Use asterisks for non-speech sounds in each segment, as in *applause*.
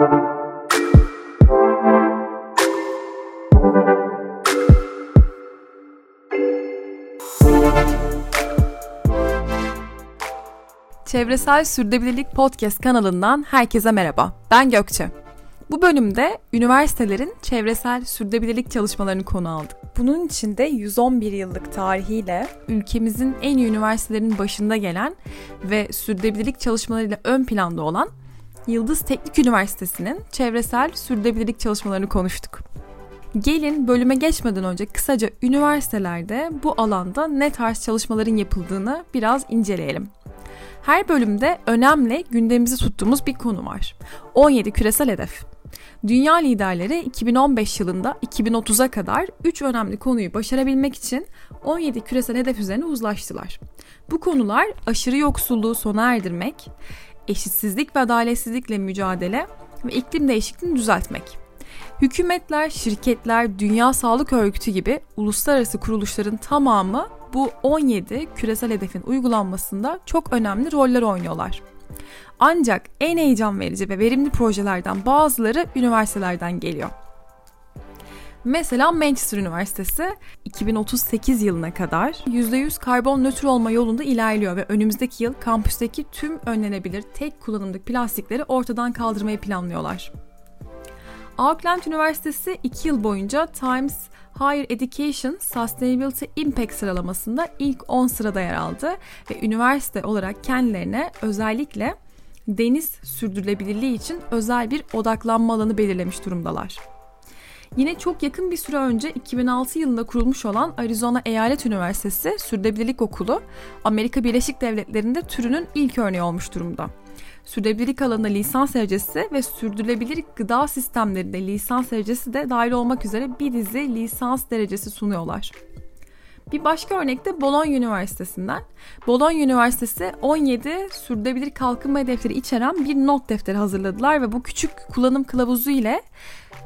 Çevresel Sürdürülebilirlik Podcast kanalından herkese merhaba. Ben Gökçe. Bu bölümde üniversitelerin çevresel sürdürülebilirlik çalışmalarını konu aldık. Bunun içinde 111 yıllık tarihiyle ülkemizin en iyi üniversitelerinin başında gelen ve sürdürülebilirlik çalışmalarıyla ön planda olan Yıldız Teknik Üniversitesi'nin çevresel sürdürülebilirlik çalışmalarını konuştuk. Gelin bölüme geçmeden önce kısaca üniversitelerde bu alanda ne tarz çalışmaların yapıldığını biraz inceleyelim. Her bölümde önemli gündemimizi tuttuğumuz bir konu var. 17 küresel hedef. Dünya liderleri 2015 yılında 2030'a kadar 3 önemli konuyu başarabilmek için 17 küresel hedef üzerine uzlaştılar. Bu konular aşırı yoksulluğu sona erdirmek, eşitsizlik ve adaletsizlikle mücadele ve iklim değişikliğini düzeltmek. Hükümetler, şirketler, Dünya Sağlık Örgütü gibi uluslararası kuruluşların tamamı bu 17 küresel hedefin uygulanmasında çok önemli roller oynuyorlar. Ancak en heyecan verici ve verimli projelerden bazıları üniversitelerden geliyor. Mesela Manchester Üniversitesi 2038 yılına kadar %100 karbon nötr olma yolunda ilerliyor ve önümüzdeki yıl kampüsteki tüm önlenebilir tek kullanımlık plastikleri ortadan kaldırmayı planlıyorlar. Auckland Üniversitesi 2 yıl boyunca Times Higher Education Sustainability Impact sıralamasında ilk 10 sırada yer aldı ve üniversite olarak kendilerine özellikle deniz sürdürülebilirliği için özel bir odaklanma alanı belirlemiş durumdalar. Yine çok yakın bir süre önce 2006 yılında kurulmuş olan Arizona Eyalet Üniversitesi Sürdürülebilirlik Okulu, Amerika Birleşik Devletleri'nde türünün ilk örneği olmuş durumda sürdürülebilirlik alanında lisans derecesi ve sürdürülebilir gıda sistemlerinde lisans derecesi de dahil olmak üzere bir dizi lisans derecesi sunuyorlar. Bir başka örnek de Bologna Üniversitesi'nden. Bologna Üniversitesi 17 sürdürülebilir kalkınma hedefleri içeren bir not defteri hazırladılar ve bu küçük kullanım kılavuzu ile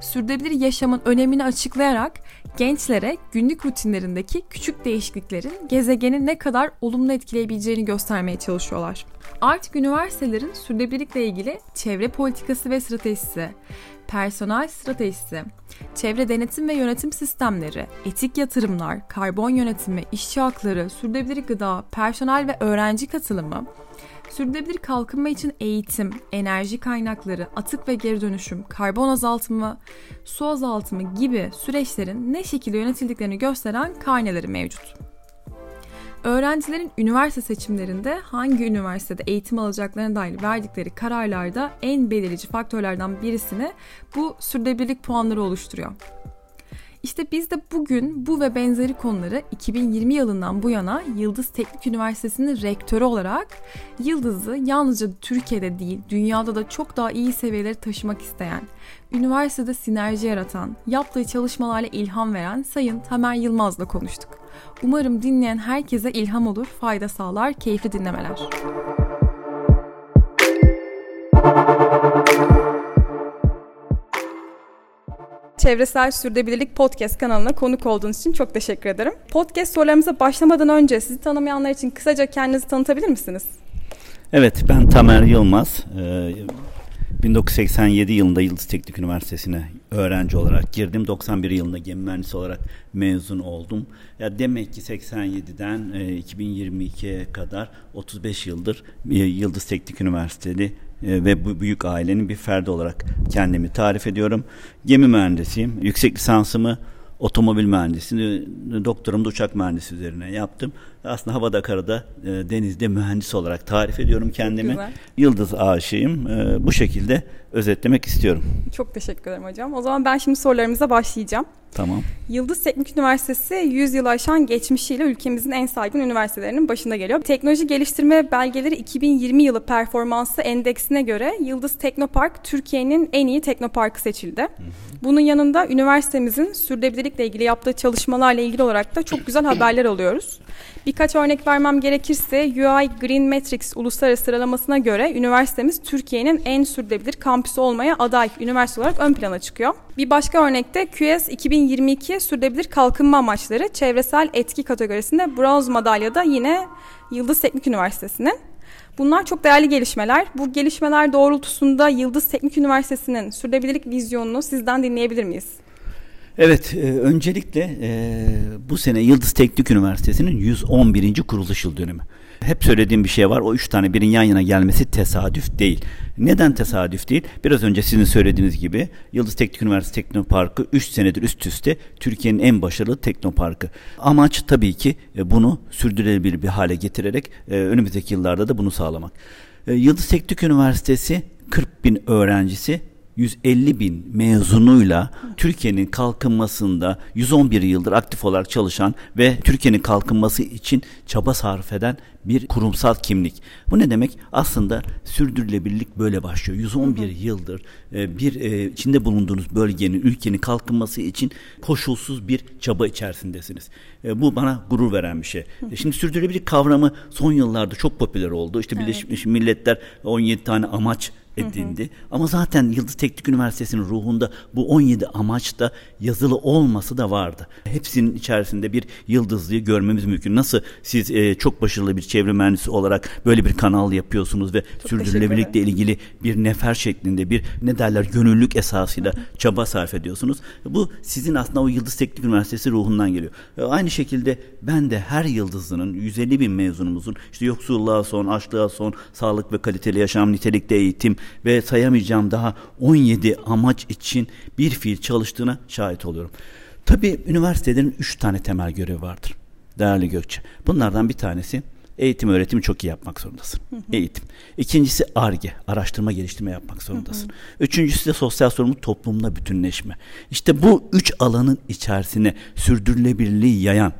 sürdürülebilir yaşamın önemini açıklayarak gençlere günlük rutinlerindeki küçük değişikliklerin gezegeni ne kadar olumlu etkileyebileceğini göstermeye çalışıyorlar. Artık üniversitelerin sürdürülebilirlikle ilgili çevre politikası ve stratejisi, personel stratejisi, çevre denetim ve yönetim sistemleri, etik yatırımlar, karbon yönetimi, işçi hakları, sürdürülebilir gıda, personel ve öğrenci katılımı, sürdürülebilir kalkınma için eğitim, enerji kaynakları, atık ve geri dönüşüm, karbon azaltımı, su azaltımı gibi süreçlerin ne şekilde yönetildiklerini gösteren karneleri mevcut. Öğrencilerin üniversite seçimlerinde hangi üniversitede eğitim alacaklarına dair verdikleri kararlarda en belirleyici faktörlerden birisini bu sürdürülebilirlik puanları oluşturuyor. İşte biz de bugün bu ve benzeri konuları 2020 yılından bu yana Yıldız Teknik Üniversitesi'nin rektörü olarak Yıldız'ı yalnızca Türkiye'de değil dünyada da çok daha iyi seviyelere taşımak isteyen, üniversitede sinerji yaratan, yaptığı çalışmalarla ilham veren Sayın Tamer Yılmaz'la konuştuk. Umarım dinleyen herkese ilham olur, fayda sağlar, keyifli dinlemeler. Çevresel Sürdürülebilirlik Podcast kanalına konuk olduğunuz için çok teşekkür ederim. Podcast sorularımıza başlamadan önce sizi tanımayanlar için kısaca kendinizi tanıtabilir misiniz? Evet, ben Tamer Yılmaz. 1987 ee, yılında Yıldız Teknik Üniversitesi'ne öğrenci olarak girdim. 91 yılında gemi mühendisi olarak mezun oldum. Ya demek ki 87'den 2022'ye kadar 35 yıldır e, Yıldız Teknik Üniversitesi e, ve bu büyük ailenin bir ferdi olarak kendimi tarif ediyorum. Gemi mühendisiyim. Yüksek lisansımı otomobil mühendisliği, doktorumu da uçak mühendisi üzerine yaptım. Aslında havada karada e, denizde mühendis olarak tarif ediyorum kendimi. Yıldız aşığıyım. E, bu şekilde özetlemek istiyorum. Çok teşekkür ederim hocam. O zaman ben şimdi sorularımıza başlayacağım. Tamam. Yıldız Teknik Üniversitesi 100 yıl aşan geçmişiyle ülkemizin en saygın üniversitelerinin başında geliyor. Teknoloji Geliştirme Belgeleri 2020 yılı performansı endeksine göre Yıldız Teknopark Türkiye'nin en iyi teknoparkı seçildi. Hı hı. Bunun yanında üniversitemizin sürdürülebilirlikle ilgili yaptığı çalışmalarla ilgili olarak da çok güzel haberler alıyoruz. Birkaç örnek vermem gerekirse UI Green Metrics uluslararası sıralamasına göre üniversitemiz Türkiye'nin en sürdürülebilir kampüsü olmaya aday üniversite olarak ön plana çıkıyor. Bir başka örnekte QS 2022 sürdürülebilir kalkınma amaçları çevresel etki kategorisinde bronz madalyada yine Yıldız Teknik Üniversitesi'nin. Bunlar çok değerli gelişmeler. Bu gelişmeler doğrultusunda Yıldız Teknik Üniversitesi'nin sürdürülebilirlik vizyonunu sizden dinleyebilir miyiz? Evet, e, öncelikle e, bu sene Yıldız Teknik Üniversitesi'nin 111. kuruluş yıl dönümü. Hep söylediğim bir şey var. O üç tane birin yan yana gelmesi tesadüf değil. Neden tesadüf değil? Biraz önce sizin söylediğiniz gibi Yıldız Teknik Üniversitesi Teknoparkı 3 senedir üst üste Türkiye'nin en başarılı teknoparkı. Amaç tabii ki e, bunu sürdürülebilir bir hale getirerek e, önümüzdeki yıllarda da bunu sağlamak. E, Yıldız Teknik Üniversitesi 40 bin öğrencisi 150 bin mezunuyla Türkiye'nin kalkınmasında 111 yıldır aktif olarak çalışan ve Türkiye'nin kalkınması için çaba sarf eden bir kurumsal kimlik. Bu ne demek? Aslında sürdürülebilirlik böyle başlıyor. 111 yıldır e, bir e, içinde bulunduğunuz bölgenin, ülkenin kalkınması için koşulsuz bir çaba içerisindesiniz. E, bu bana gurur veren bir şey. Şimdi sürdürülebilirlik kavramı son yıllarda çok popüler oldu. İşte Birleşmiş Milletler 17 tane amaç edindi. Hı hı. Ama zaten Yıldız Teknik Üniversitesi'nin ruhunda bu 17 amaç da yazılı olması da vardı. Hepsinin içerisinde bir yıldızlıyı görmemiz mümkün. Nasıl siz e, çok başarılı bir çevre mühendisi olarak böyle bir kanal yapıyorsunuz ve çok sürdürülebilirlikle ilgili bir nefer şeklinde bir ne derler gönüllülük esasıyla hı hı. çaba sarf ediyorsunuz. Bu sizin aslında o Yıldız Teknik Üniversitesi ruhundan geliyor. E, aynı şekilde ben de her yıldızlının 150 bin mezunumuzun işte yoksulluğa son, açlığa son, sağlık ve kaliteli yaşam, nitelikli eğitim, ve sayamayacağım daha 17 amaç için bir fiil çalıştığına şahit oluyorum. Tabii üniversitelerin 3 tane temel görevi vardır. Değerli Gökçe. Bunlardan bir tanesi eğitim öğretimi çok iyi yapmak zorundasın. Hı hı. Eğitim. İkincisi ARGE, araştırma geliştirme yapmak zorundasın. Hı hı. Üçüncüsü de sosyal sorumluluk toplumla bütünleşme. İşte bu üç alanın içerisine sürdürülebilirliği yayan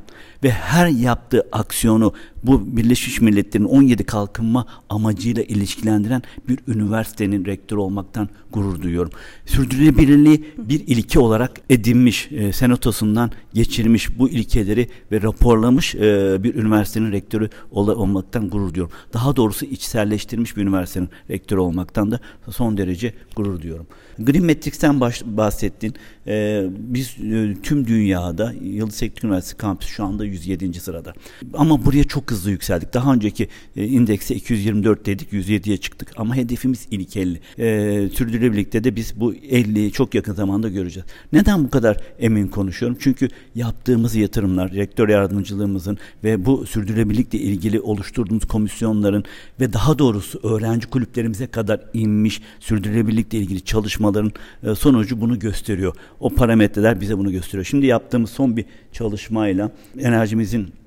ve her yaptığı aksiyonu bu Birleşmiş Milletler'in 17 kalkınma amacıyla ilişkilendiren bir üniversitenin rektörü olmaktan gurur duyuyorum. Sürdürülebilirliği bir ilke olarak edinmiş, e, senatosundan geçirmiş bu ilkeleri ve raporlamış e, bir üniversitenin rektörü ol olmaktan gurur duyuyorum. Daha doğrusu içselleştirmiş bir üniversitenin rektörü olmaktan da son derece gurur duyuyorum. Green Matrix'ten bahsettin. E, biz e, tüm dünyada Yıldız Teknik Üniversitesi kampüsü şu anda 107. sırada. Ama buraya çok hızlı yükseldik. Daha önceki e, indekse 224 dedik 107'ye çıktık. Ama hedefimiz ilk 50. E, sürdürülebilirlikte de biz bu 50'yi çok yakın zamanda göreceğiz. Neden bu kadar emin konuşuyorum? Çünkü yaptığımız yatırımlar, rektör yardımcılığımızın ve bu sürdürülebilirlikle ilgili oluşturduğumuz komisyonların ve daha doğrusu öğrenci kulüplerimize kadar inmiş sürdürülebilirlikle ilgili çalışmaların e, sonucu bunu gösteriyor. O parametreler bize bunu gösteriyor. Şimdi yaptığımız son bir çalışmayla enerjimizin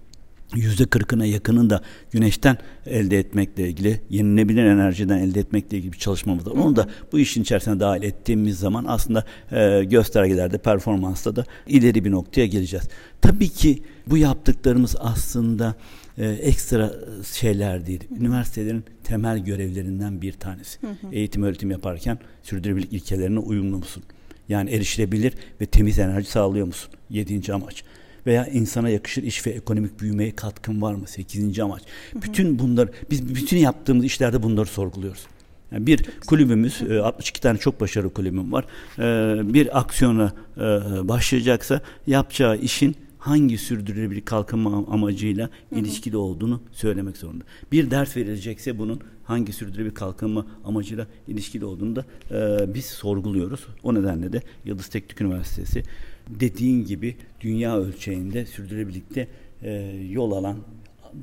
yüzde kırkına yakının da güneşten elde etmekle ilgili yenilebilir enerjiden elde etmekle ilgili bir çalışmamız var. Onu da bu işin içerisine dahil ettiğimiz zaman aslında e, göstergelerde, performansta da ileri bir noktaya geleceğiz. Tabii ki bu yaptıklarımız aslında e, ekstra şeyler değil. Üniversitelerin temel görevlerinden bir tanesi. Hı hı. Eğitim öğretim yaparken sürdürülebilirlik ilkelerine uyumlu musun? Yani erişilebilir ve temiz enerji sağlıyor musun? Yedinci amaç veya insana yakışır iş ve ekonomik büyümeye katkın var mı? Sekizinci amaç. Hı hı. Bütün bunlar biz bütün yaptığımız işlerde bunları sorguluyoruz. Yani bir kulübümüz, 62 e, tane çok başarılı kulübüm var. E, bir aksiyona e, başlayacaksa yapacağı işin hangi sürdürülebilir kalkınma amacıyla Hı-hı. ilişkili olduğunu söylemek zorunda. Bir ders verilecekse bunun hangi sürdürülebilir kalkınma amacıyla ilişkili olduğunu da e, biz sorguluyoruz. O nedenle de Yıldız Teknik Üniversitesi dediğin gibi dünya ölçeğinde sürdürülebilirlikte e, yol alan,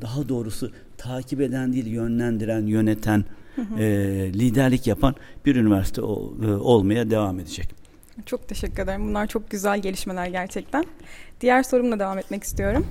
daha doğrusu takip eden değil yönlendiren, yöneten, E, liderlik yapan bir üniversite o, e, olmaya devam edecek. Çok teşekkür ederim. Bunlar çok güzel gelişmeler gerçekten. Diğer sorumla devam etmek istiyorum.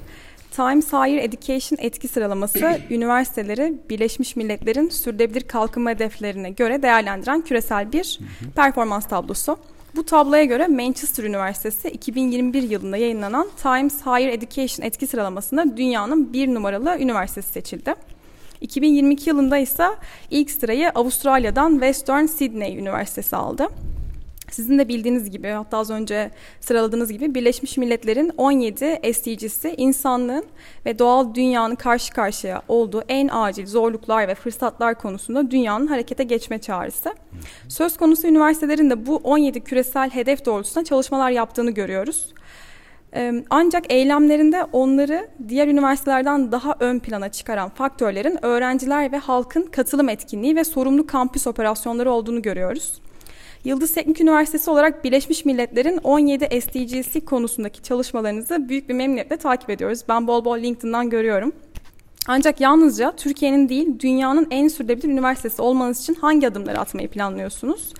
Times Higher Education etki sıralaması *clears throat* üniversiteleri Birleşmiş Milletler'in sürdürülebilir kalkınma hedeflerine göre değerlendiren küresel bir performans tablosu. Bu tabloya göre Manchester Üniversitesi 2021 yılında yayınlanan Times Higher Education etki sıralamasında dünyanın bir numaralı üniversitesi seçildi. 2022 yılında ise ilk sırayı Avustralya'dan Western Sydney Üniversitesi aldı. Sizin de bildiğiniz gibi hatta az önce sıraladığınız gibi Birleşmiş Milletler'in 17 SDG'si insanlığın ve doğal dünyanın karşı karşıya olduğu en acil zorluklar ve fırsatlar konusunda dünyanın harekete geçme çağrısı. Söz konusu üniversitelerin de bu 17 küresel hedef doğrultusunda çalışmalar yaptığını görüyoruz. Ancak eylemlerinde onları diğer üniversitelerden daha ön plana çıkaran faktörlerin öğrenciler ve halkın katılım etkinliği ve sorumlu kampüs operasyonları olduğunu görüyoruz. Yıldız Teknik Üniversitesi olarak Birleşmiş Milletler'in 17 SDGC konusundaki çalışmalarınızı büyük bir memnuniyetle takip ediyoruz. Ben bol bol LinkedIn'dan görüyorum. Ancak yalnızca Türkiye'nin değil, dünyanın en sürdürülebilir üniversitesi olmanız için hangi adımları atmayı planlıyorsunuz?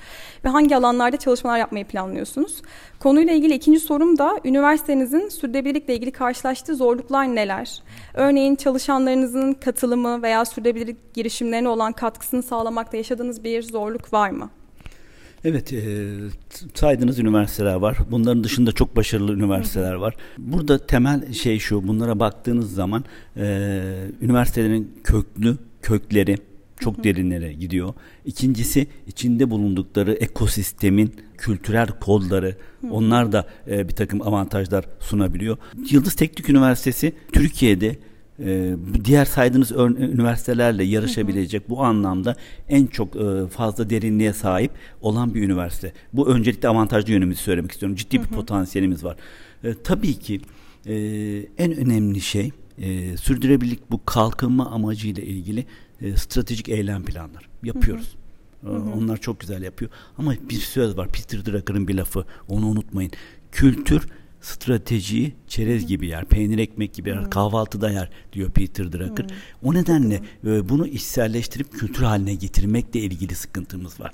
Ve hangi alanlarda çalışmalar yapmayı planlıyorsunuz? Konuyla ilgili ikinci sorum da üniversitenizin sürdürülebilirlikle ilgili karşılaştığı zorluklar neler? Örneğin çalışanlarınızın katılımı veya sürdürülebilirlik girişimlerine olan katkısını sağlamakta yaşadığınız bir zorluk var mı? Evet, e, saydığınız üniversiteler var. Bunların dışında çok başarılı üniversiteler var. Burada temel şey şu, bunlara baktığınız zaman e, üniversitelerin köklü, kökleri çok derinlere gidiyor. İkincisi içinde bulundukları ekosistemin kültürel kodları, onlar da e, bir takım avantajlar sunabiliyor. Yıldız Teknik Üniversitesi Türkiye'de e, diğer saydığınız üniversitelerle yarışabilecek bu anlamda en çok e, fazla derinliğe sahip olan bir üniversite. Bu öncelikle avantajlı yönümüzü söylemek istiyorum. Ciddi bir potansiyelimiz var. E, tabii ki en önemli şey sürdürebilirlik bu kalkınma amacıyla ilgili stratejik eylem planlar yapıyoruz. Hı hı. Onlar çok güzel yapıyor. Ama bir söz var. Peter Drucker'ın bir lafı. Onu unutmayın. Kültür stratejiyi çerez gibi yer, peynir ekmek gibi yer, kahvaltıda yer diyor Peter Drucker. O nedenle e, bunu içselleştirip kültür haline getirmekle ilgili sıkıntımız var.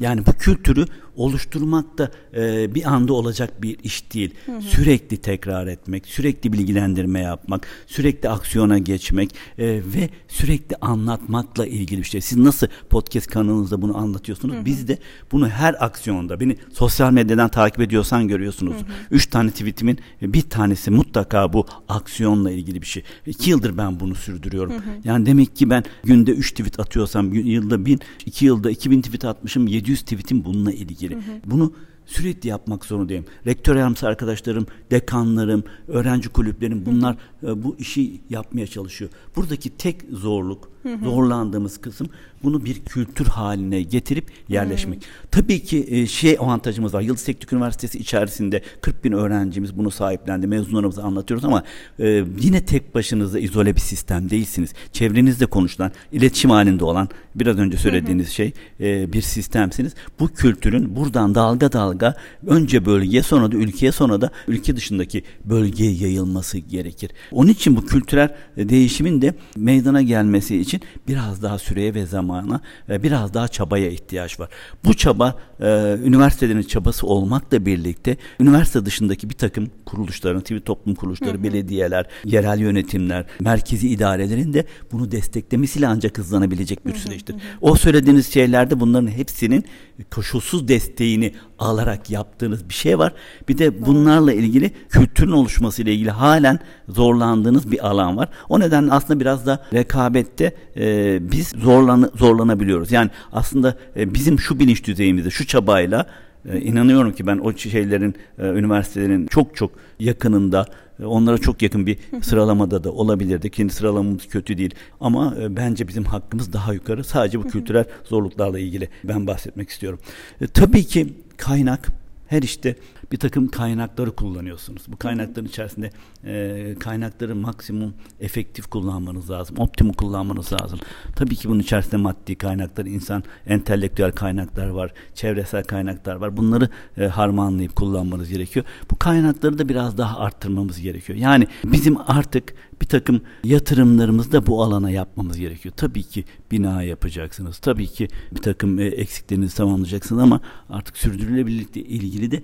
Yani bu kültürü oluşturmak da e, bir anda olacak bir iş değil. Sürekli tekrar etmek, sürekli bilgilendirme yapmak, sürekli aksiyona geçmek e, ve sürekli anlatmakla ilgili bir şey. Siz nasıl podcast kanalınızda bunu anlatıyorsunuz? Biz de bunu her aksiyonda, beni sosyal medyadan takip ediyorsan görüyorsunuz. Üç tane tweetimin bir tanesi mutlaka bu aksiyonla ilgili bir şey. İki yıldır ben bunu sürdürüyorum. Hı hı. Yani demek ki ben günde üç tweet atıyorsam yılda bin, iki yılda iki bin tweet atmışım, 700 tweetim bununla ilgili. Hı hı. Bunu sürekli yapmak zorundayım. Rektör yardımcısı arkadaşlarım, dekanlarım, öğrenci kulüplerim bunlar e, bu işi yapmaya çalışıyor. Buradaki tek zorluk, hı hı. zorlandığımız kısım bunu bir kültür haline getirip yerleşmek. Hmm. Tabii ki e, şey avantajımız var. Yıldız Teknik Üniversitesi içerisinde 40 bin öğrencimiz bunu sahiplendi. Mezunlarımıza anlatıyoruz ama e, yine tek başınıza izole bir sistem değilsiniz. Çevrenizde konuşulan, iletişim halinde olan biraz önce söylediğiniz hı hı. şey e, bir sistemsiniz. Bu kültürün buradan dalga dalga önce bölgeye sonra da ülkeye sonra da ülke dışındaki bölgeye yayılması gerekir. Onun için bu kültürel değişimin de meydana gelmesi için biraz daha süreye ve zaman zamana e, biraz daha çabaya ihtiyaç var. Bu çaba e, üniversitelerin çabası olmakla birlikte üniversite dışındaki bir takım kuruluşların, sivil toplum kuruluşları, hı hı. belediyeler, yerel yönetimler, merkezi idarelerin de bunu desteklemesiyle ancak hızlanabilecek bir süreçtir. Hı hı. O söylediğiniz şeylerde bunların hepsinin koşulsuz desteğini alarak yaptığınız bir şey var. Bir de bunlarla ilgili kültürün oluşması ile ilgili halen zorlandığınız bir alan var. O nedenle aslında biraz da rekabette e, biz zorlan zorlanabiliyoruz. Yani aslında e, bizim şu bilinç düzeyimizde, şu çabayla e, inanıyorum ki ben o şeylerin, e, üniversitelerin çok çok yakınında e, onlara çok yakın bir sıralamada da olabilirdi. Kendi sıralamamız kötü değil ama e, bence bizim hakkımız daha yukarı. Sadece bu kültürel zorluklarla ilgili ben bahsetmek istiyorum. E, tabii ki kaynak her işte bir takım kaynakları kullanıyorsunuz. Bu kaynakların içerisinde e, kaynakları maksimum efektif kullanmanız lazım. Optimum kullanmanız lazım. Tabii ki bunun içerisinde maddi kaynaklar, insan entelektüel kaynaklar var, çevresel kaynaklar var. Bunları e, harmanlayıp kullanmanız gerekiyor. Bu kaynakları da biraz daha arttırmamız gerekiyor. Yani bizim artık bir takım yatırımlarımızı da bu alana yapmamız gerekiyor. Tabii ki bina yapacaksınız. Tabii ki bir takım e, eksiklerinizi tamamlayacaksınız ama artık sürdürülebilirlikle ilgili de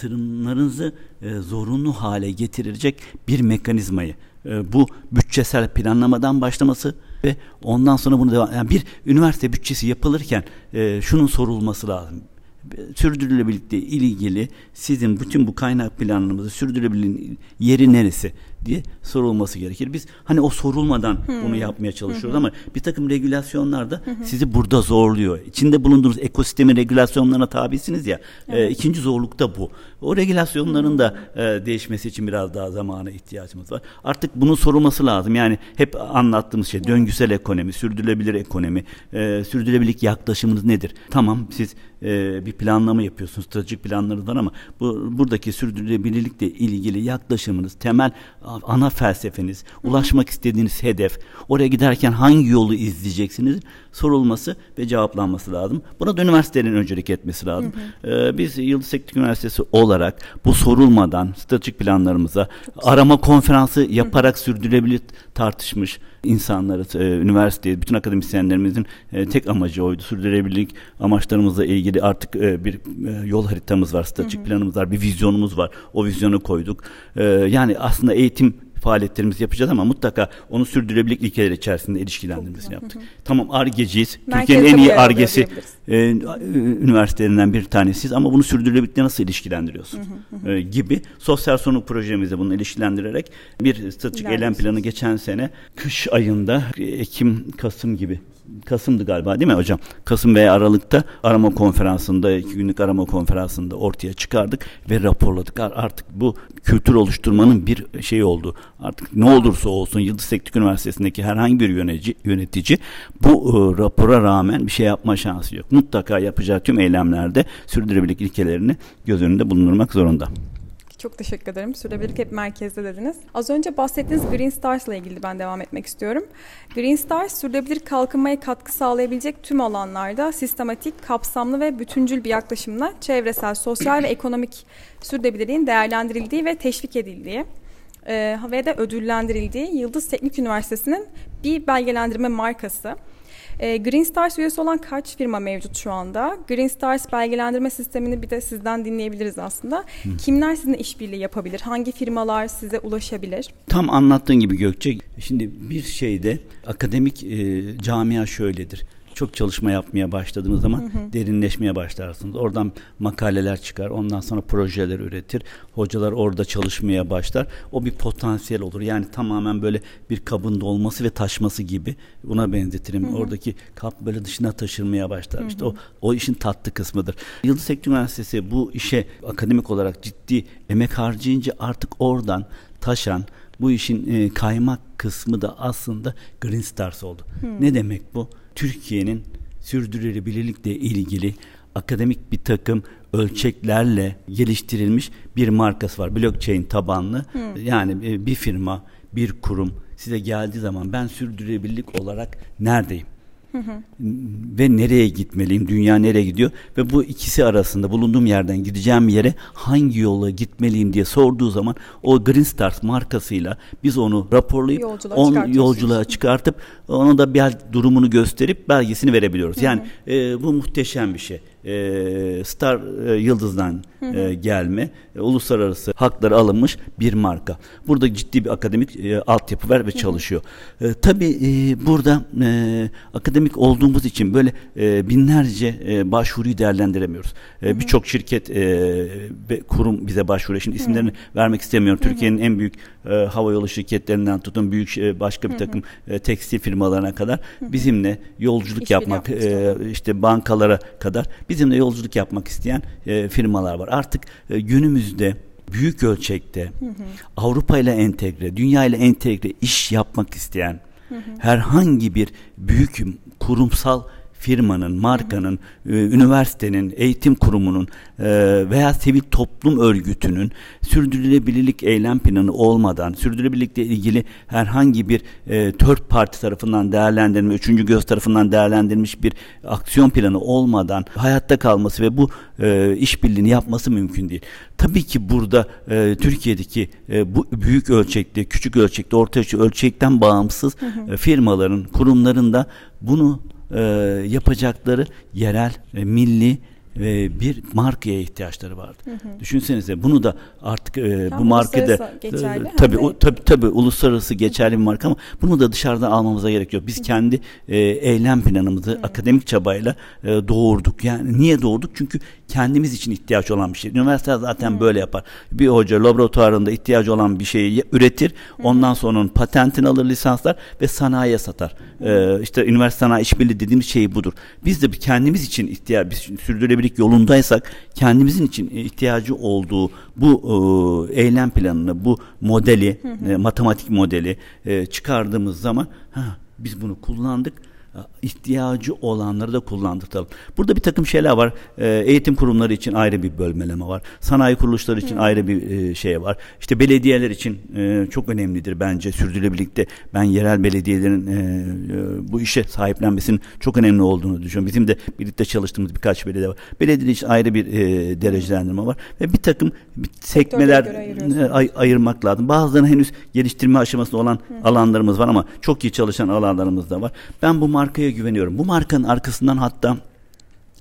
yatırımlarınızı e, zorunlu hale getirecek bir mekanizmayı e, bu bütçesel planlamadan başlaması ve ondan sonra bunu devam yani bir üniversite bütçesi yapılırken şunun sorulması lazım sürdürülebilirlikle ilgili sizin bütün bu kaynak planlarınızı sürdürülebilirliğin yeri neresi? Diye sorulması gerekir. Biz hani o sorulmadan hmm. bunu yapmaya çalışıyoruz hmm. ama bir takım regülasyonlar da hmm. sizi burada zorluyor. İçinde bulunduğunuz ekosistemin regülasyonlarına tabisiniz ya. E, evet. E, ikinci zorluk da bu. O regülasyonların da e, değişmesi için biraz daha zamana ihtiyacımız var. Artık bunun sorulması lazım. Yani hep anlattığımız şey döngüsel ekonomi, sürdürülebilir ekonomi, e, sürdürülebilirlik yaklaşımınız nedir? Tamam siz e, bir planlama yapıyorsunuz, stratejik planlarınız var ama bu buradaki sürdürülebilirlikle ilgili yaklaşımınız, temel ana felsefeniz, ulaşmak istediğiniz hedef, oraya giderken hangi yolu izleyeceksiniz sorulması ve cevaplanması lazım. Buna da üniversitelerin öncelik etmesi lazım. Hı hı. Ee, biz Yıldız Teknik Üniversitesi olarak bu sorulmadan stratejik planlarımıza arama konferansı yaparak hı. sürdürülebilir tartışmış insanları, e, üniversiteye, bütün akademisyenlerimizin e, tek amacı oydu. Sürdürülebilirlik amaçlarımızla ilgili artık e, bir e, yol haritamız var, stratejik hı hı. planımız var, bir vizyonumuz var. O vizyonu koyduk. E, yani aslında eğitim faaliyetlerimizi yapacağız ama mutlaka onu sürdürülebilirlik ilkeleri içerisinde ilişkilendirmesini yaptık. Tamam ARGE'ciyiz. Türkiye'nin en iyi ARGE'si e, üniversitelerinden bir tanesiyiz ama bunu sürdürülebilirlikle nasıl ilişkilendiriyorsun e, gibi sosyal sorumluluk projemizde bunu ilişkilendirerek bir stratejik eylem planı geçen sene kış ayında Ekim Kasım gibi Kasım'dı galiba değil mi hocam? Kasım veya Aralık'ta arama konferansında, iki günlük arama konferansında ortaya çıkardık ve raporladık. Artık bu kültür oluşturmanın bir şey oldu. Artık ne olursa olsun Yıldız Teknik Üniversitesi'ndeki herhangi bir yönetici, yönetici bu e, rapora rağmen bir şey yapma şansı yok. Mutlaka yapacağı tüm eylemlerde sürdürülebilirlik ilkelerini göz önünde bulundurmak zorunda. Çok teşekkür ederim. Sürdürülebilirlik hep merkezde dediniz. Az önce bahsettiğiniz Green Stars ile ilgili ben devam etmek istiyorum. Green Stars, sürdürülebilir kalkınmaya katkı sağlayabilecek tüm alanlarda sistematik, kapsamlı ve bütüncül bir yaklaşımla çevresel, sosyal ve ekonomik sürdürülebilirliğin değerlendirildiği ve teşvik edildiği e, ve de ödüllendirildiği Yıldız Teknik Üniversitesi'nin bir belgelendirme markası. E, Green Stars üyesi olan kaç firma mevcut şu anda? Green Stars belgelendirme sistemini bir de sizden dinleyebiliriz aslında. Hı. Kimler sizinle işbirliği yapabilir? Hangi firmalar size ulaşabilir? Tam anlattığın gibi Gökçe. Şimdi bir şeyde akademik e, camia şöyledir çok çalışma yapmaya başladığınız zaman hı hı. derinleşmeye başlarsınız. Oradan makaleler çıkar. Ondan sonra projeler üretir. Hocalar orada çalışmaya başlar. O bir potansiyel olur. Yani tamamen böyle bir kabın dolması ve taşması gibi. Buna benzetirim. Hı hı. Oradaki kap böyle dışına taşırmaya başlar. Hı hı. İşte o o işin tatlı kısmıdır. Yıldız Teknik Üniversitesi bu işe akademik olarak ciddi emek harcayınca artık oradan taşan bu işin e, kaymak kısmı da aslında Green Stars oldu. Hmm. Ne demek bu? Türkiye'nin sürdürülebilirlikle ilgili akademik bir takım ölçeklerle geliştirilmiş bir markası var. Blockchain tabanlı. Hmm. Yani e, bir firma, bir kurum size geldiği zaman ben sürdürülebilirlik olarak neredeyim? Ve nereye gitmeliyim? Dünya nereye gidiyor? Ve bu ikisi arasında bulunduğum yerden gideceğim yere hangi yola gitmeliyim diye sorduğu zaman o Green Stars markasıyla biz onu raporlayıp yolculuğa, on, yolculuğa çıkartıp ona da bir durumunu gösterip belgesini verebiliyoruz. Yani e, bu muhteşem bir şey e, Star e, Yıldız'dan e, gelme e, uluslararası hakları alınmış bir marka. Burada ciddi bir akademik e, altyapı var ve çalışıyor. E, tabii e, burada e, akademik olduğumuz için böyle e, binlerce e, başvuruyu değerlendiremiyoruz. E, Birçok şirket e, ve kurum bize başvuruyor. Şimdi isimlerini vermek istemiyorum. Türkiye'nin en büyük e, havayolu şirketlerinden tutun büyük e, başka bir takım e, tekstil firmalarına kadar bizimle yolculuk İş yapmak e, işte bankalara kadar bizimle yolculuk yapmak isteyen e, firmalar var. Artık e, günümüzde büyük ölçekte hı hı. Avrupa ile entegre, dünya ile entegre iş yapmak isteyen hı hı. herhangi bir büyük kurumsal firmanın, markanın, e, üniversitenin, eğitim kurumunun e, veya sivil toplum örgütünün sürdürülebilirlik eylem planı olmadan, sürdürülebilirlikle ilgili herhangi bir e, tört parti tarafından değerlendirilmiş, üçüncü göz tarafından değerlendirilmiş bir aksiyon planı olmadan hayatta kalması ve bu e, işbirliğini yapması mümkün değil. Tabii ki burada e, Türkiye'deki e, bu büyük ölçekte, küçük ölçekte, orta ölçekten bağımsız e, firmaların, kurumların da bunu e, yapacakları yerel, e, milli e, bir markaya ihtiyaçları vardı. Hı hı. Düşünsenize bunu da artık e, bu markada e, tabii o, tabii tabii uluslararası geçerli bir marka ama bunu da dışarıdan almamıza gerek yok. Biz hı. kendi e, eylem planımızı hı. akademik çabayla e, doğurduk. Yani niye doğurduk? Çünkü kendimiz için ihtiyaç olan bir şey. Üniversite zaten hı. böyle yapar. Bir hoca laboratuvarında ihtiyacı olan bir şeyi üretir. Hı. Ondan sonra onun patentini alır lisanslar ve sanayiye satar. Hı. E, işte üniversite sanayi işbirliği dediğimiz şey budur. Biz de kendimiz için ihtiyaç biz sürdürülebilir sürdürülebilirlik yolundaysak kendimizin için ihtiyacı olduğu bu e, eylem planını, bu modeli, hı hı. E, matematik modeli e, çıkardığımız zaman ha, biz bunu kullandık ihtiyacı olanları da kullandırtalım. Burada bir takım şeyler var. Ee, eğitim kurumları için ayrı bir bölmeleme var. Sanayi kuruluşları için hmm. ayrı bir e, şey var. İşte belediyeler için e, çok önemlidir bence sürdürülebilirlikte. Ben yerel belediyelerin e, bu işe sahiplenmesinin çok önemli olduğunu düşünüyorum. Bizim de birlikte çalıştığımız birkaç belediye var. Belediye için ayrı bir derecelendirme var ve bir takım sekmeler ay, ayırmak lazım. Bazılarının henüz geliştirme aşamasında olan hmm. alanlarımız var ama çok iyi çalışan alanlarımız da var. Ben bu markaya güveniyorum. Bu markanın arkasından hatta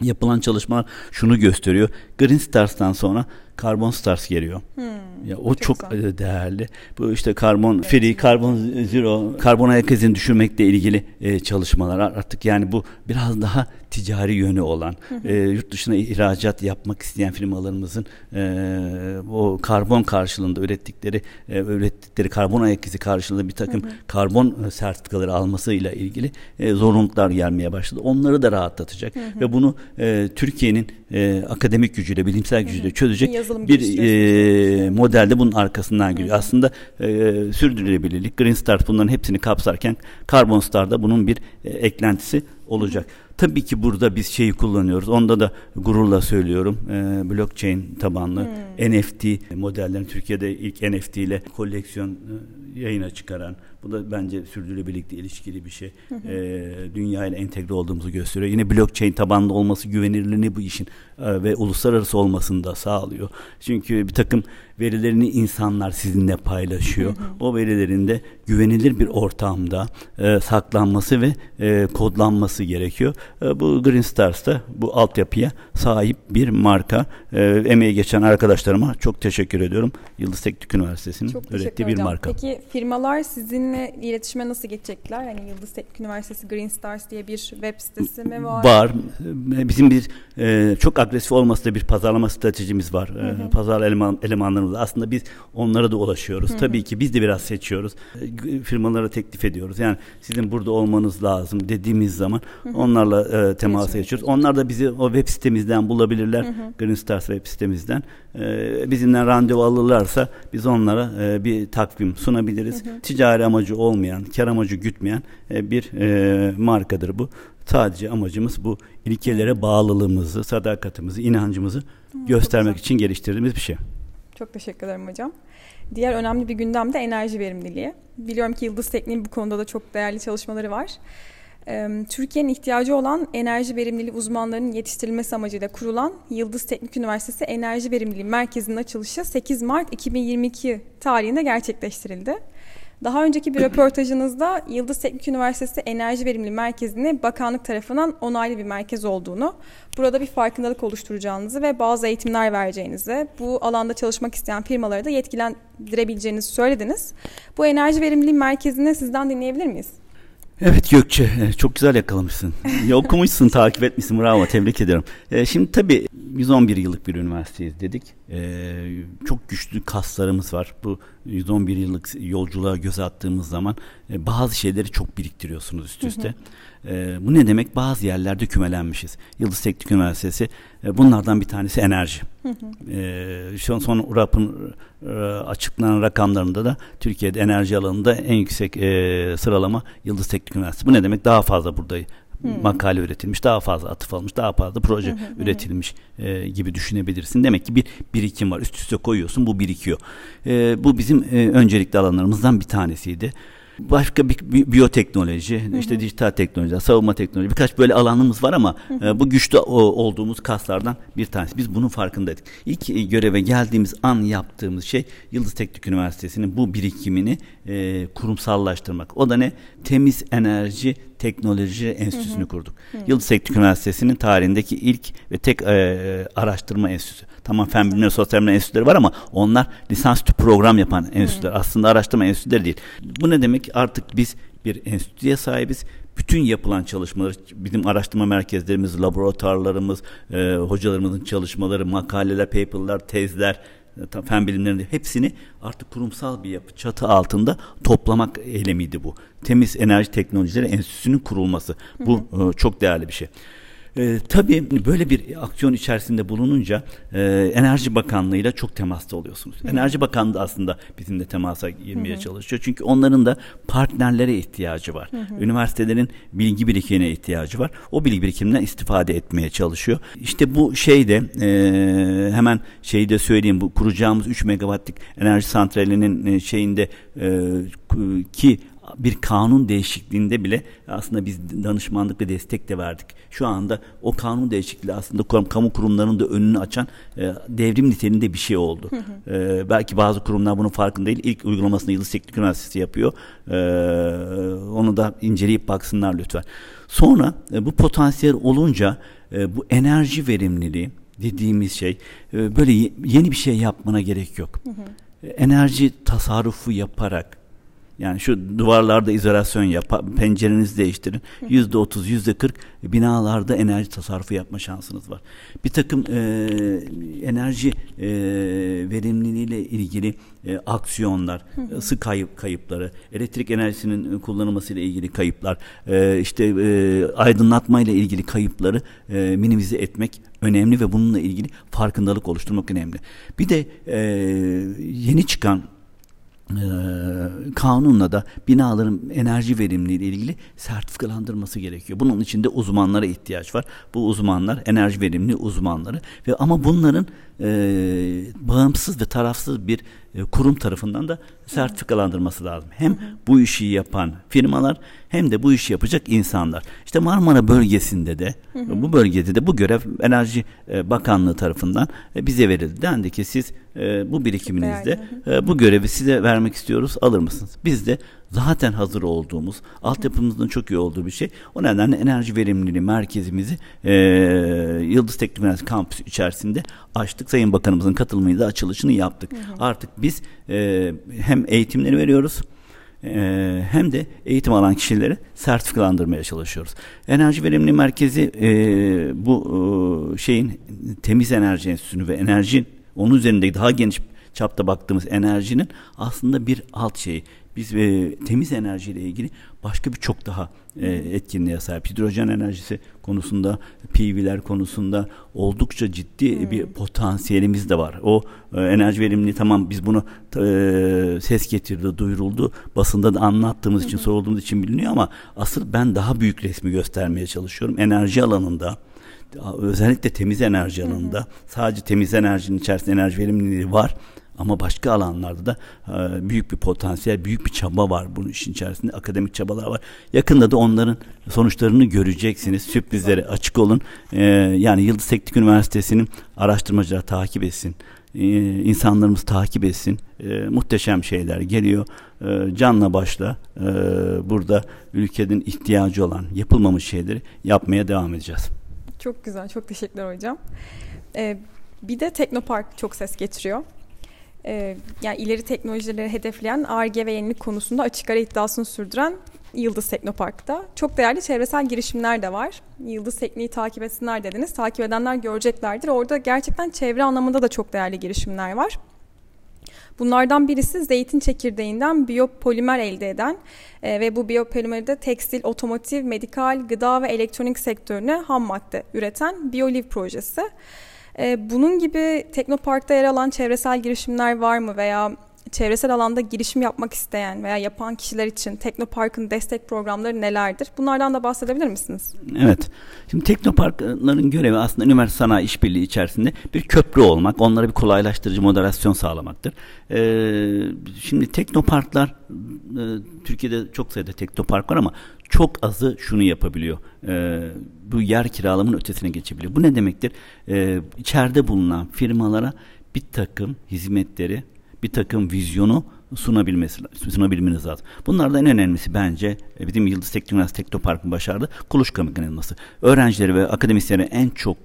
yapılan çalışmalar şunu gösteriyor. Green Stars'tan sonra Carbon Stars geliyor. Hmm, ya o çok, çok değerli. Bu işte karbon free, karbon zero, karbon ayak izini düşürmekle ilgili e, çalışmalar artık yani bu biraz daha ticari yönü olan, e, yurt dışına ihracat yapmak isteyen firmalarımızın e, o karbon karşılığında ürettikleri e, ürettikleri karbon ayak izi karşılığında bir takım karbon e, sertifikaları almasıyla ilgili e, zorunluluklar gelmeye başladı. Onları da rahatlatacak ve bunu e, Türkiye'nin e, akademik gücüyle, bilimsel gücüyle çözecek bir e, modelde bunun arkasından geliyor. Aslında e, sürdürülebilirlik, Green Start bunların hepsini kapsarken Carbon Star da bunun bir e, eklentisi olacak. Tabii ki burada biz şeyi kullanıyoruz. Onda da gururla söylüyorum. E, blockchain tabanlı hmm. NFT modellerini Türkiye'de ilk NFT ile koleksiyon e, yayına çıkaran bu da bence sürdürülebilirlikle ilişkili bir şey. Hı hı. E, dünya ile entegre olduğumuzu gösteriyor. Yine blockchain tabanlı olması güvenilirliğini bu işin e, ve uluslararası olmasını da sağlıyor. Çünkü bir takım verilerini insanlar sizinle paylaşıyor. O verilerin de güvenilir bir ortamda e, saklanması ve e, kodlanması gerekiyor. E, bu Green Stars'ta bu altyapıya sahip bir marka. E, emeği geçen arkadaşlarıma çok teşekkür ediyorum. Yıldız Teknik Üniversitesi'nin ürettiği bir marka. Peki firmalar sizinle iletişime nasıl geçecekler? Yani Yıldız Teknik Üniversitesi Green Stars diye bir web sitesi mi var? Var. Bizim bir e, çok agresif olması da bir pazarlama stratejimiz var. Hı hı. E, pazar eleman, elemanlarımız. Aslında biz onlara da ulaşıyoruz. Hı hı. Tabii ki biz de biraz seçiyoruz. E, firmalara teklif ediyoruz. Yani sizin burada olmanız lazım dediğimiz zaman hı hı. onlarla e, temasa geçiyoruz. Onlar da bizi o web sitemizden bulabilirler. Hı hı. Green Stars web sitemizden. E, bizimle randevu alırlarsa biz onlara e, bir takvim sunabiliriz. Hı hı. Ticari amacı olmayan, kar amacı gütmeyen e, bir e, markadır bu. Sadece amacımız bu ilkelere bağlılığımızı, sadakatimizi, inancımızı Hı, göstermek için geliştirdiğimiz bir şey. Çok teşekkür ederim hocam. Diğer önemli bir gündem de enerji verimliliği. Biliyorum ki Yıldız Tekniğin bu konuda da çok değerli çalışmaları var. Türkiye'nin ihtiyacı olan enerji verimliliği uzmanlarının yetiştirilmesi amacıyla kurulan Yıldız Teknik Üniversitesi Enerji Verimliliği Merkezi'nin açılışı 8 Mart 2022 tarihinde gerçekleştirildi. Daha önceki bir röportajınızda Yıldız Teknik Üniversitesi Enerji Verimliliği Merkezi'ni bakanlık tarafından onaylı bir merkez olduğunu, burada bir farkındalık oluşturacağınızı ve bazı eğitimler vereceğinizi, bu alanda çalışmak isteyen firmaları da yetkilendirebileceğinizi söylediniz. Bu enerji verimliliği merkezini sizden dinleyebilir miyiz? Evet Gökçe e, çok güzel yakalamışsın. Ya okumuşsun, *laughs* takip etmişsin. Bravo, tebrik ediyorum. E, şimdi tabii 111 yıllık bir üniversiteyiz dedik. E, çok güçlü kaslarımız var. Bu 111 yıllık yolculuğa göz attığımız zaman bazı şeyleri çok biriktiriyorsunuz üst üste. E, bu ne demek? Bazı yerlerde kümelenmişiz. Yıldız Teknik Üniversitesi e, bunlardan bir tanesi enerji. Hı hı. E, şu son RAP'ın e, açıklanan rakamlarında da Türkiye'de enerji alanında en yüksek e, sıralama Yıldız Teknik Üniversitesi. Bu ne demek? Daha fazla burada Hmm. makale üretilmiş, daha fazla atıf almış, daha fazla proje hmm. üretilmiş e, gibi düşünebilirsin. Demek ki bir birikim var. Üst üste koyuyorsun, bu birikiyor. E, bu bizim e, öncelikli alanlarımızdan bir tanesiydi. Başka bir, bir biyoteknoloji, hı hı. işte dijital teknoloji, savunma teknoloji birkaç böyle alanımız var ama hı hı. E, bu güçlü o, olduğumuz kaslardan bir tanesi. Biz bunun farkındaydık. İlk e, göreve geldiğimiz an yaptığımız şey Yıldız Teknik Üniversitesi'nin bu birikimini e, kurumsallaştırmak. O da ne? Temiz enerji Teknoloji Enstitüsü'nü kurduk. Hı. Yıldız Teknik Üniversitesi'nin tarihindeki ilk ve tek e, araştırma enstitüsü. Tamam fen bilimleri, sosyal bilimler enstitüleri var ama onlar lisansüstü program yapan enstitüler. Hı. Aslında araştırma enstitüleri değil. Bu ne demek? Artık biz bir enstitüye sahibiz bütün yapılan çalışmalar, bizim araştırma merkezlerimiz, laboratuvarlarımız, e, hocalarımızın çalışmaları, makaleler, paperlar, tezler, e, fen bilimlerinde hepsini artık kurumsal bir yapı çatı altında toplamak eylemiydi bu. Temiz Enerji Teknolojileri Enstitüsü'nün kurulması. Bu hı hı. E, çok değerli bir şey. E, tabii böyle bir aksiyon içerisinde bulununca e, Enerji Bakanlığı'yla çok temasta oluyorsunuz. Hı. Enerji Bakanlığı aslında bizimle temasa girmeye hı çalışıyor. Çünkü onların da partnerlere ihtiyacı var. Hı hı. Üniversitelerin bilgi birikimine ihtiyacı var. O bilgi birikiminden istifade etmeye çalışıyor. İşte bu şeyde e, hemen şeyi de söyleyeyim bu kuracağımız 3 megawattlık enerji santralinin e, şeyinde e, ki bir kanun değişikliğinde bile aslında biz danışmanlık ve destek de verdik. Şu anda o kanun değişikliği aslında kamu kurumlarının da önünü açan e, devrim niteliğinde bir şey oldu. E, belki bazı kurumlar bunun farkında değil. İlk uygulamasını Yıldız Teknik Üniversitesi yapıyor. E, onu da inceleyip baksınlar lütfen. Sonra e, bu potansiyel olunca e, bu enerji verimliliği dediğimiz şey e, böyle yeni bir şey yapmana gerek yok. Hı hı. Enerji tasarrufu yaparak yani şu duvarlarda izolasyon yap, pencerenizi değiştirin. Yüzde otuz, yüzde kırk binalarda enerji tasarrufu yapma şansınız var. Bir takım e, enerji e, verimliliğiyle ilgili e, aksiyonlar, ısı kayıp kayıpları, elektrik enerjisinin kullanılması ile ilgili kayıplar, e, işte e, aydınlatma ile ilgili kayıpları e, minimize etmek önemli ve bununla ilgili farkındalık oluşturmak önemli. Bir de e, yeni çıkan kanunla da binaların enerji verimliliği ile ilgili sertifikalandırması gerekiyor. Bunun için de uzmanlara ihtiyaç var. Bu uzmanlar enerji verimli uzmanları ve ama bunların e, bağımsız ve tarafsız bir e, kurum tarafından da sertifikalandırması lazım. Hem bu işi yapan firmalar hem de bu işi yapacak insanlar. İşte Marmara bölgesinde de bu bölgede de bu görev Enerji e, Bakanlığı tarafından e, bize verildi. Dendi ki siz bu birikiminizde bu görevi size vermek istiyoruz alır mısınız? Biz de zaten hazır olduğumuz, altyapımızın çok iyi olduğu bir şey. O nedenle enerji verimliliği merkezimizi e, Yıldız Teknik Üniversitesi kampüsü içerisinde açtık. Sayın Bakanımızın katılımıyla açılışını yaptık. Hı hı. Artık biz e, hem eğitimleri veriyoruz, ee, hem de eğitim alan kişileri sertifikalandırmaya çalışıyoruz. Enerji Verimli Merkezi e, bu e, şeyin temiz enerji enstitüsünü ve enerji onun üzerindeki daha geniş çapta baktığımız enerjinin aslında bir alt şeyi biz e, temiz enerjiyle ilgili başka bir çok daha e, etkinliğe sahip. Hidrojen enerjisi konusunda, PV'ler konusunda oldukça ciddi hmm. bir potansiyelimiz de var. O e, enerji verimliliği tamam biz bunu e, ses getirdi, duyuruldu. Basında da anlattığımız hmm. için, sorulduğumuz için biliniyor ama asıl ben daha büyük resmi göstermeye çalışıyorum. Enerji alanında özellikle temiz enerji alanında sadece temiz enerjinin içerisinde enerji verimliliği var ama başka alanlarda da e, büyük bir potansiyel, büyük bir çaba var bunun işin içerisinde. Akademik çabalar var. Yakında da onların sonuçlarını göreceksiniz. Sürprizlere açık olun. E, yani Yıldız Teknik Üniversitesi'nin araştırmacılar takip etsin. E, insanlarımız takip etsin. E, muhteşem şeyler geliyor. E, canla başla e, burada ülkenin ihtiyacı olan yapılmamış şeyleri yapmaya devam edeceğiz. Çok güzel. Çok teşekkürler hocam. Ee, bir de Teknopark çok ses getiriyor e, yani ileri teknolojileri hedefleyen ARGE ve yenilik konusunda açık ara iddiasını sürdüren Yıldız Teknopark'ta. Çok değerli çevresel girişimler de var. Yıldız Tekniği takip etsinler dediniz. Takip edenler göreceklerdir. Orada gerçekten çevre anlamında da çok değerli girişimler var. Bunlardan birisi zeytin çekirdeğinden biyopolimer elde eden e, ve bu biyopolimeri de tekstil, otomotiv, medikal, gıda ve elektronik sektörüne ham madde üreten BioLiv projesi. Ee, bunun gibi Teknopark'ta yer alan çevresel girişimler var mı veya çevresel alanda girişim yapmak isteyen veya yapan kişiler için Teknopark'ın destek programları nelerdir? Bunlardan da bahsedebilir misiniz? Evet. Şimdi Teknopark'ların görevi aslında üniversite sanayi işbirliği içerisinde bir köprü olmak, onlara bir kolaylaştırıcı moderasyon sağlamaktır. Ee, şimdi Teknoparklar e, Türkiye'de çok sayıda Teknopark var ama çok azı şunu yapabiliyor. E, bu yer kiralamanın ötesine geçebiliyor. Bu ne demektir? E, içeride bulunan firmalara bir takım hizmetleri, bir takım vizyonu sunabilmesi sunabilmeniz lazım. Bunlardan en önemlisi bence e, bizim Yıldız Teknik Üniversitesi Teknopark'ın başardığı kuluçka mekanizması. Öğrencileri ve akademisyenleri en çok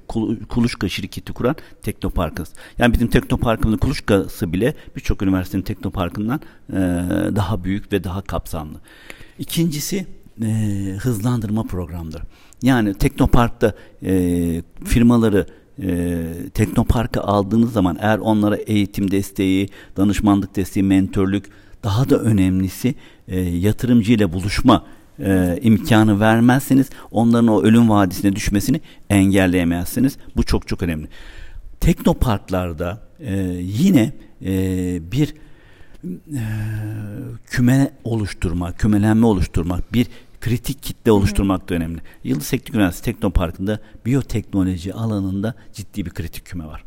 kuluçka şirketi kuran Teknopark'ız. Yani bizim Teknopark'ımızın kuluçkası bile birçok üniversitenin Teknopark'ından e, daha büyük ve daha kapsamlı. İkincisi e, hızlandırma programları. Yani Teknopark'ta e, firmaları e, Teknopark'a aldığınız zaman eğer onlara eğitim desteği, danışmanlık desteği, mentörlük daha da önemlisi e, yatırımcı ile buluşma e, imkanı vermezseniz onların o ölüm vadisine düşmesini engelleyemezsiniz. Bu çok çok önemli. Teknoparklarda e, yine e, bir e, küme oluşturmak, kümelenme oluşturmak, bir kritik kitle oluşturmak da önemli. Yıldız Teknik Üniversitesi Teknoparkı'nda biyoteknoloji alanında ciddi bir kritik küme var.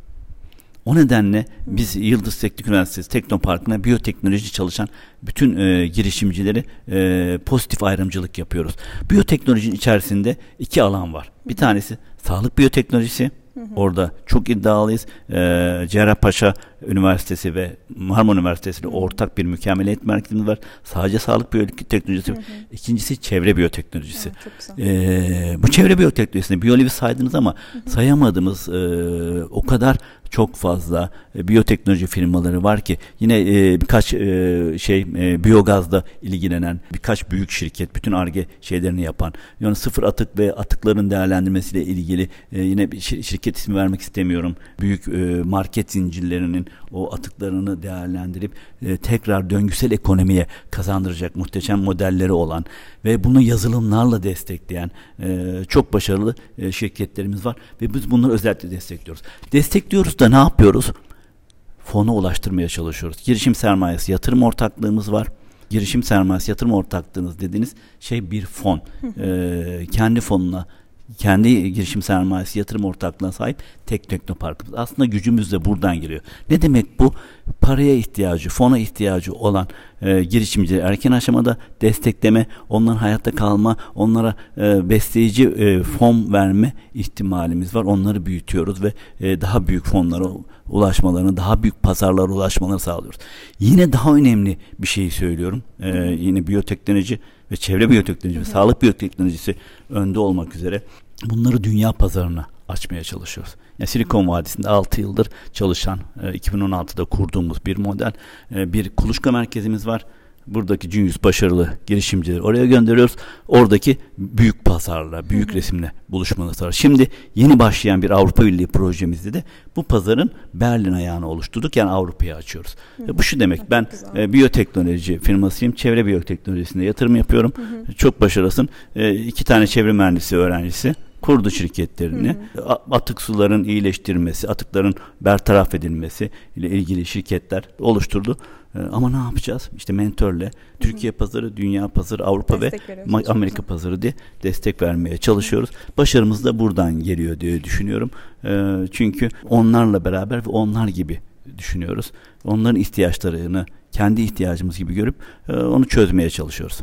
O nedenle biz Yıldız Teknik Üniversitesi Teknoparkı'na biyoteknoloji çalışan bütün e, girişimcileri e, pozitif ayrımcılık yapıyoruz. Biyoteknolojinin içerisinde iki alan var. Bir tanesi sağlık biyoteknolojisi, Orada çok iddialıyız. Ee, Cerrahpaşa Üniversitesi ve Marmara Üniversitesi ile ortak bir mükemmeliyet merkezimiz var. Sadece sağlık biyoteknolojisi. Hı hı. İkincisi çevre biyoteknolojisi. Evet, ee, bu çevre biyoteknolojisinde biyoloji saydınız ama hı hı. sayamadığımız e, o kadar çok fazla e, biyoteknoloji firmaları var ki yine e, birkaç e, şey e, biyogazla ilgilenen birkaç büyük şirket bütün arge şeylerini yapan yani sıfır atık ve atıkların değerlendirmesiyle ilgili e, yine bir şirket ismi vermek istemiyorum. Büyük e, market zincirlerinin o atıklarını değerlendirip e, tekrar döngüsel ekonomiye kazandıracak muhteşem modelleri olan ve bunu yazılımlarla destekleyen e, çok başarılı e, şirketlerimiz var ve biz bunları özellikle destekliyoruz. Destekliyoruz da ne yapıyoruz? Fona ulaştırmaya çalışıyoruz. Girişim sermayesi, yatırım ortaklığımız var girişim sermayesi yatırım ortaklığınız dediğiniz şey bir fon. ee, kendi fonuna kendi girişim sermayesi yatırım ortaklığına sahip tek teknoparkımız. Aslında gücümüz de buradan geliyor. Ne demek bu? Paraya ihtiyacı, fona ihtiyacı olan e, girişimcileri erken aşamada destekleme, onların hayatta kalma, onlara e, besleyici e, fon verme ihtimalimiz var. Onları büyütüyoruz ve e, daha büyük fonlara ulaşmalarını, daha büyük pazarlara ulaşmalarını sağlıyoruz. Yine daha önemli bir şey söylüyorum. E, yine biyoteknoloji ve çevre biyoteknolojisi ve sağlık biyoteknolojisi önde olmak üzere bunları dünya pazarına açmaya çalışıyoruz. Yani Silikon Vadisi'nde 6 yıldır çalışan, 2016'da e, kurduğumuz bir model, e, bir kuluçka merkezimiz var buradaki Genius başarılı girişimcileri oraya gönderiyoruz. Oradaki büyük pazarla, büyük resimle buluşmaları var. Şimdi yeni başlayan bir Avrupa Birliği projemizde de bu pazarın Berlin ayağını oluşturduk. Yani Avrupa'ya açıyoruz. Hı. Bu şu demek ben e, biyoteknoloji firmasıyım. Çevre biyoteknolojisinde yatırım yapıyorum. Hı hı. Çok başarılısın. E, iki tane çevre mühendisi öğrencisi kurdu şirketlerini. Hı hı. Atık suların iyileştirilmesi, atıkların bertaraf edilmesi ile ilgili şirketler oluşturdu. Ee, ama ne yapacağız? İşte mentörle Türkiye pazarı, dünya pazarı, Avrupa destek ve Amerika pazarı diye destek vermeye çalışıyoruz. Başarımız da buradan geliyor diye düşünüyorum. Ee, çünkü onlarla beraber ve onlar gibi düşünüyoruz. Onların ihtiyaçlarını kendi ihtiyacımız gibi görüp e, onu çözmeye çalışıyoruz.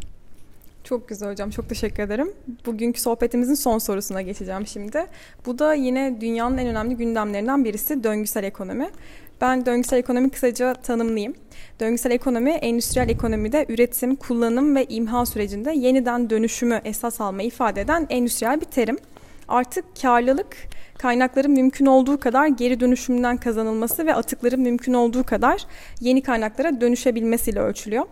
Çok güzel hocam. Çok teşekkür ederim. Bugünkü sohbetimizin son sorusuna geçeceğim şimdi. Bu da yine dünyanın en önemli gündemlerinden birisi döngüsel ekonomi. Ben döngüsel ekonomi kısaca tanımlayayım. Döngüsel ekonomi, endüstriyel ekonomide üretim, kullanım ve imha sürecinde yeniden dönüşümü esas almayı ifade eden endüstriyel bir terim. Artık karlılık, kaynakların mümkün olduğu kadar geri dönüşümden kazanılması ve atıkların mümkün olduğu kadar yeni kaynaklara dönüşebilmesiyle ölçülüyor.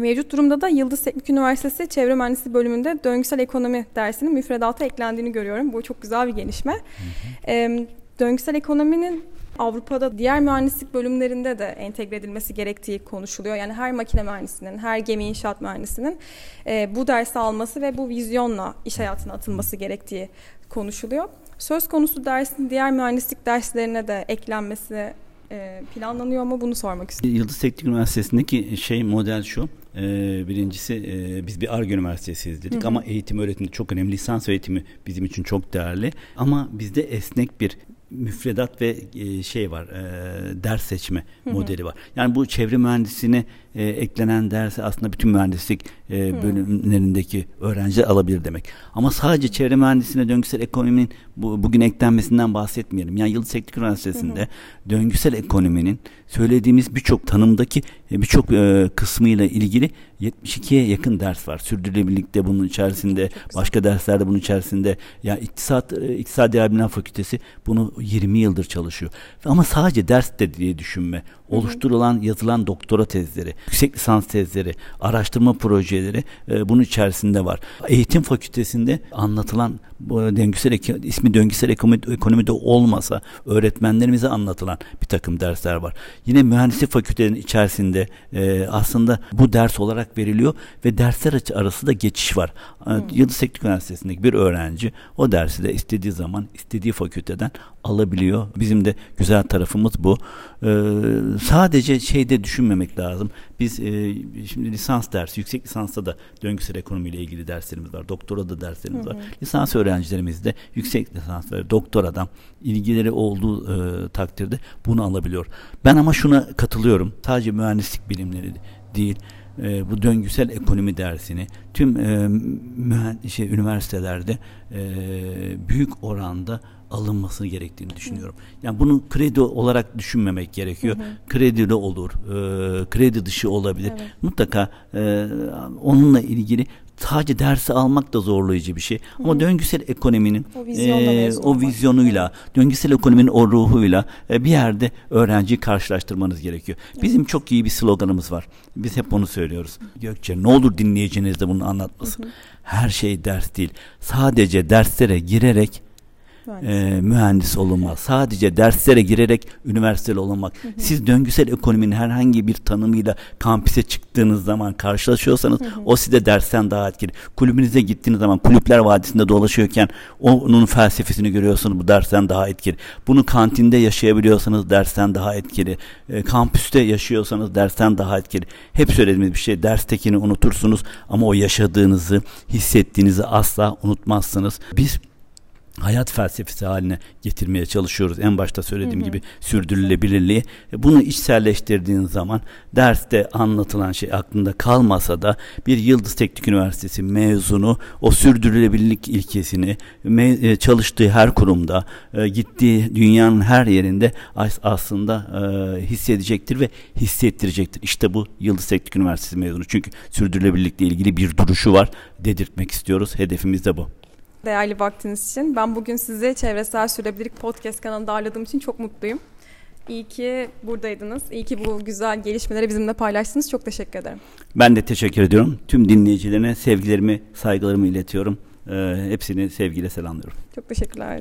Mevcut durumda da Yıldız Teknik Üniversitesi Çevre Mühendisliği bölümünde döngüsel ekonomi dersinin müfredata eklendiğini görüyorum. Bu çok güzel bir gelişme. Hı hı. E, döngüsel ekonominin Avrupa'da diğer mühendislik bölümlerinde de entegre edilmesi gerektiği konuşuluyor. Yani her makine mühendisinin, her gemi inşaat mühendisinin e, bu dersi alması ve bu vizyonla iş hayatına atılması gerektiği konuşuluyor. Söz konusu dersin diğer mühendislik derslerine de eklenmesi e, planlanıyor mu bunu sormak istiyorum. Yıldız Teknik Üniversitesi'ndeki şey model şu. E, birincisi e, biz bir ARGE üniversitesiyiz dedik hı hı. ama eğitim öğretimde çok önemli. Lisans eğitimi bizim için çok değerli. Ama bizde esnek bir müfredat ve e, şey var e, ders seçme hı hı. modeli var. Yani bu çevre mühendisliğine e, eklenen ders aslında bütün mühendislik e, bölümlerindeki öğrenci alabilir demek. Ama sadece çevre mühendisliğine döngüsel ekonominin bu, bugün eklenmesinden bahsetmeyelim. Yani Yıldız Teknik Üniversitesi'nde hı hı. döngüsel ekonominin söylediğimiz birçok tanımdaki e, birçok e, kısmıyla ilgili 72'ye yakın ders var. Sürdürülebilirlikte bunun içerisinde, başka derslerde bunun içerisinde. Ya yani iktisat e, İktisadi Bilimler Fakültesi bunu 20 yıldır çalışıyor. Ama sadece ders de diye düşünme. Oluşturulan, yazılan doktora tezleri, yüksek lisans tezleri, araştırma projeleri e, bunun içerisinde var. Eğitim fakültesinde anlatılan bu döngüsel ismi döngüsel ekonomi, ekonomide olmasa öğretmenlerimize anlatılan bir takım dersler var. Yine mühendislik fakültelerinin içerisinde e, aslında bu ders olarak veriliyor ve dersler arası da geçiş var. Hmm. Yıldız Teknik Üniversitesi'ndeki bir öğrenci o dersi de istediği zaman istediği fakülteden alabiliyor. Bizim de güzel tarafımız bu. Ee, sadece şeyde düşünmemek lazım. Biz e, şimdi lisans dersi, yüksek lisansta da döngüsel ekonomiyle ilgili derslerimiz var. Doktora da derslerimiz hı hı. var. Lisans öğrencilerimiz de yüksek lisans ve doktoradan ilgileri olduğu e, takdirde bunu alabiliyor. Ben ama şuna katılıyorum. Sadece mühendislik bilimleri değil e, bu döngüsel ekonomi dersini tüm e, mühend- şey, üniversitelerde e, büyük oranda alınması gerektiğini düşünüyorum. Yani bunu kredi olarak düşünmemek gerekiyor. Hı hı. Kredili olur, e, kredi dışı olabilir. Evet. Mutlaka e, onunla ilgili sadece dersi almak da zorlayıcı bir şey. Hı. Ama döngüsel ekonominin o, e, o vizyonuyla, evet. döngüsel ekonominin o ruhuyla e, bir yerde öğrenciyi karşılaştırmanız gerekiyor. Evet. Bizim çok iyi bir sloganımız var. Biz hep onu söylüyoruz. Gökçe ne olur dinleyiciniz de bunu anlatmasın. Hı hı. Her şey ders değil. Sadece derslere girerek e, mühendis olunmaz. Sadece derslere girerek üniversiteli olunmak. Hı hı. Siz döngüsel ekonominin herhangi bir tanımıyla kampüse çıktığınız zaman karşılaşıyorsanız hı hı. o size dersten daha etkili. Kulübünüze gittiğiniz zaman kulüpler vadisinde dolaşıyorken onun felsefesini görüyorsunuz bu dersten daha etkili. Bunu kantinde yaşayabiliyorsanız dersten daha etkili. E, kampüste yaşıyorsanız dersten daha etkili. Hep söylediğimiz bir şey derstekini unutursunuz ama o yaşadığınızı, hissettiğinizi asla unutmazsınız. Biz hayat felsefesi haline getirmeye çalışıyoruz. En başta söylediğim hı hı. gibi sürdürülebilirliği. E, bunu içselleştirdiğin zaman derste anlatılan şey aklında kalmasa da bir Yıldız Teknik Üniversitesi mezunu o sürdürülebilirlik ilkesini e, çalıştığı her kurumda, e, gittiği dünyanın her yerinde aslında hissedecektir ve hissettirecektir. İşte bu Yıldız Teknik Üniversitesi mezunu. Çünkü sürdürülebilirlikle ilgili bir duruşu var. Dedirtmek istiyoruz. Hedefimiz de bu değerli vaktiniz için. Ben bugün sizi Çevresel Sürdürülebilirlik Podcast kanalında ağırladığım için çok mutluyum. İyi ki buradaydınız. İyi ki bu güzel gelişmeleri bizimle paylaştınız. Çok teşekkür ederim. Ben de teşekkür ediyorum. Tüm dinleyicilerine sevgilerimi, saygılarımı iletiyorum. Ee, hepsini sevgiyle selamlıyorum. Çok teşekkürler.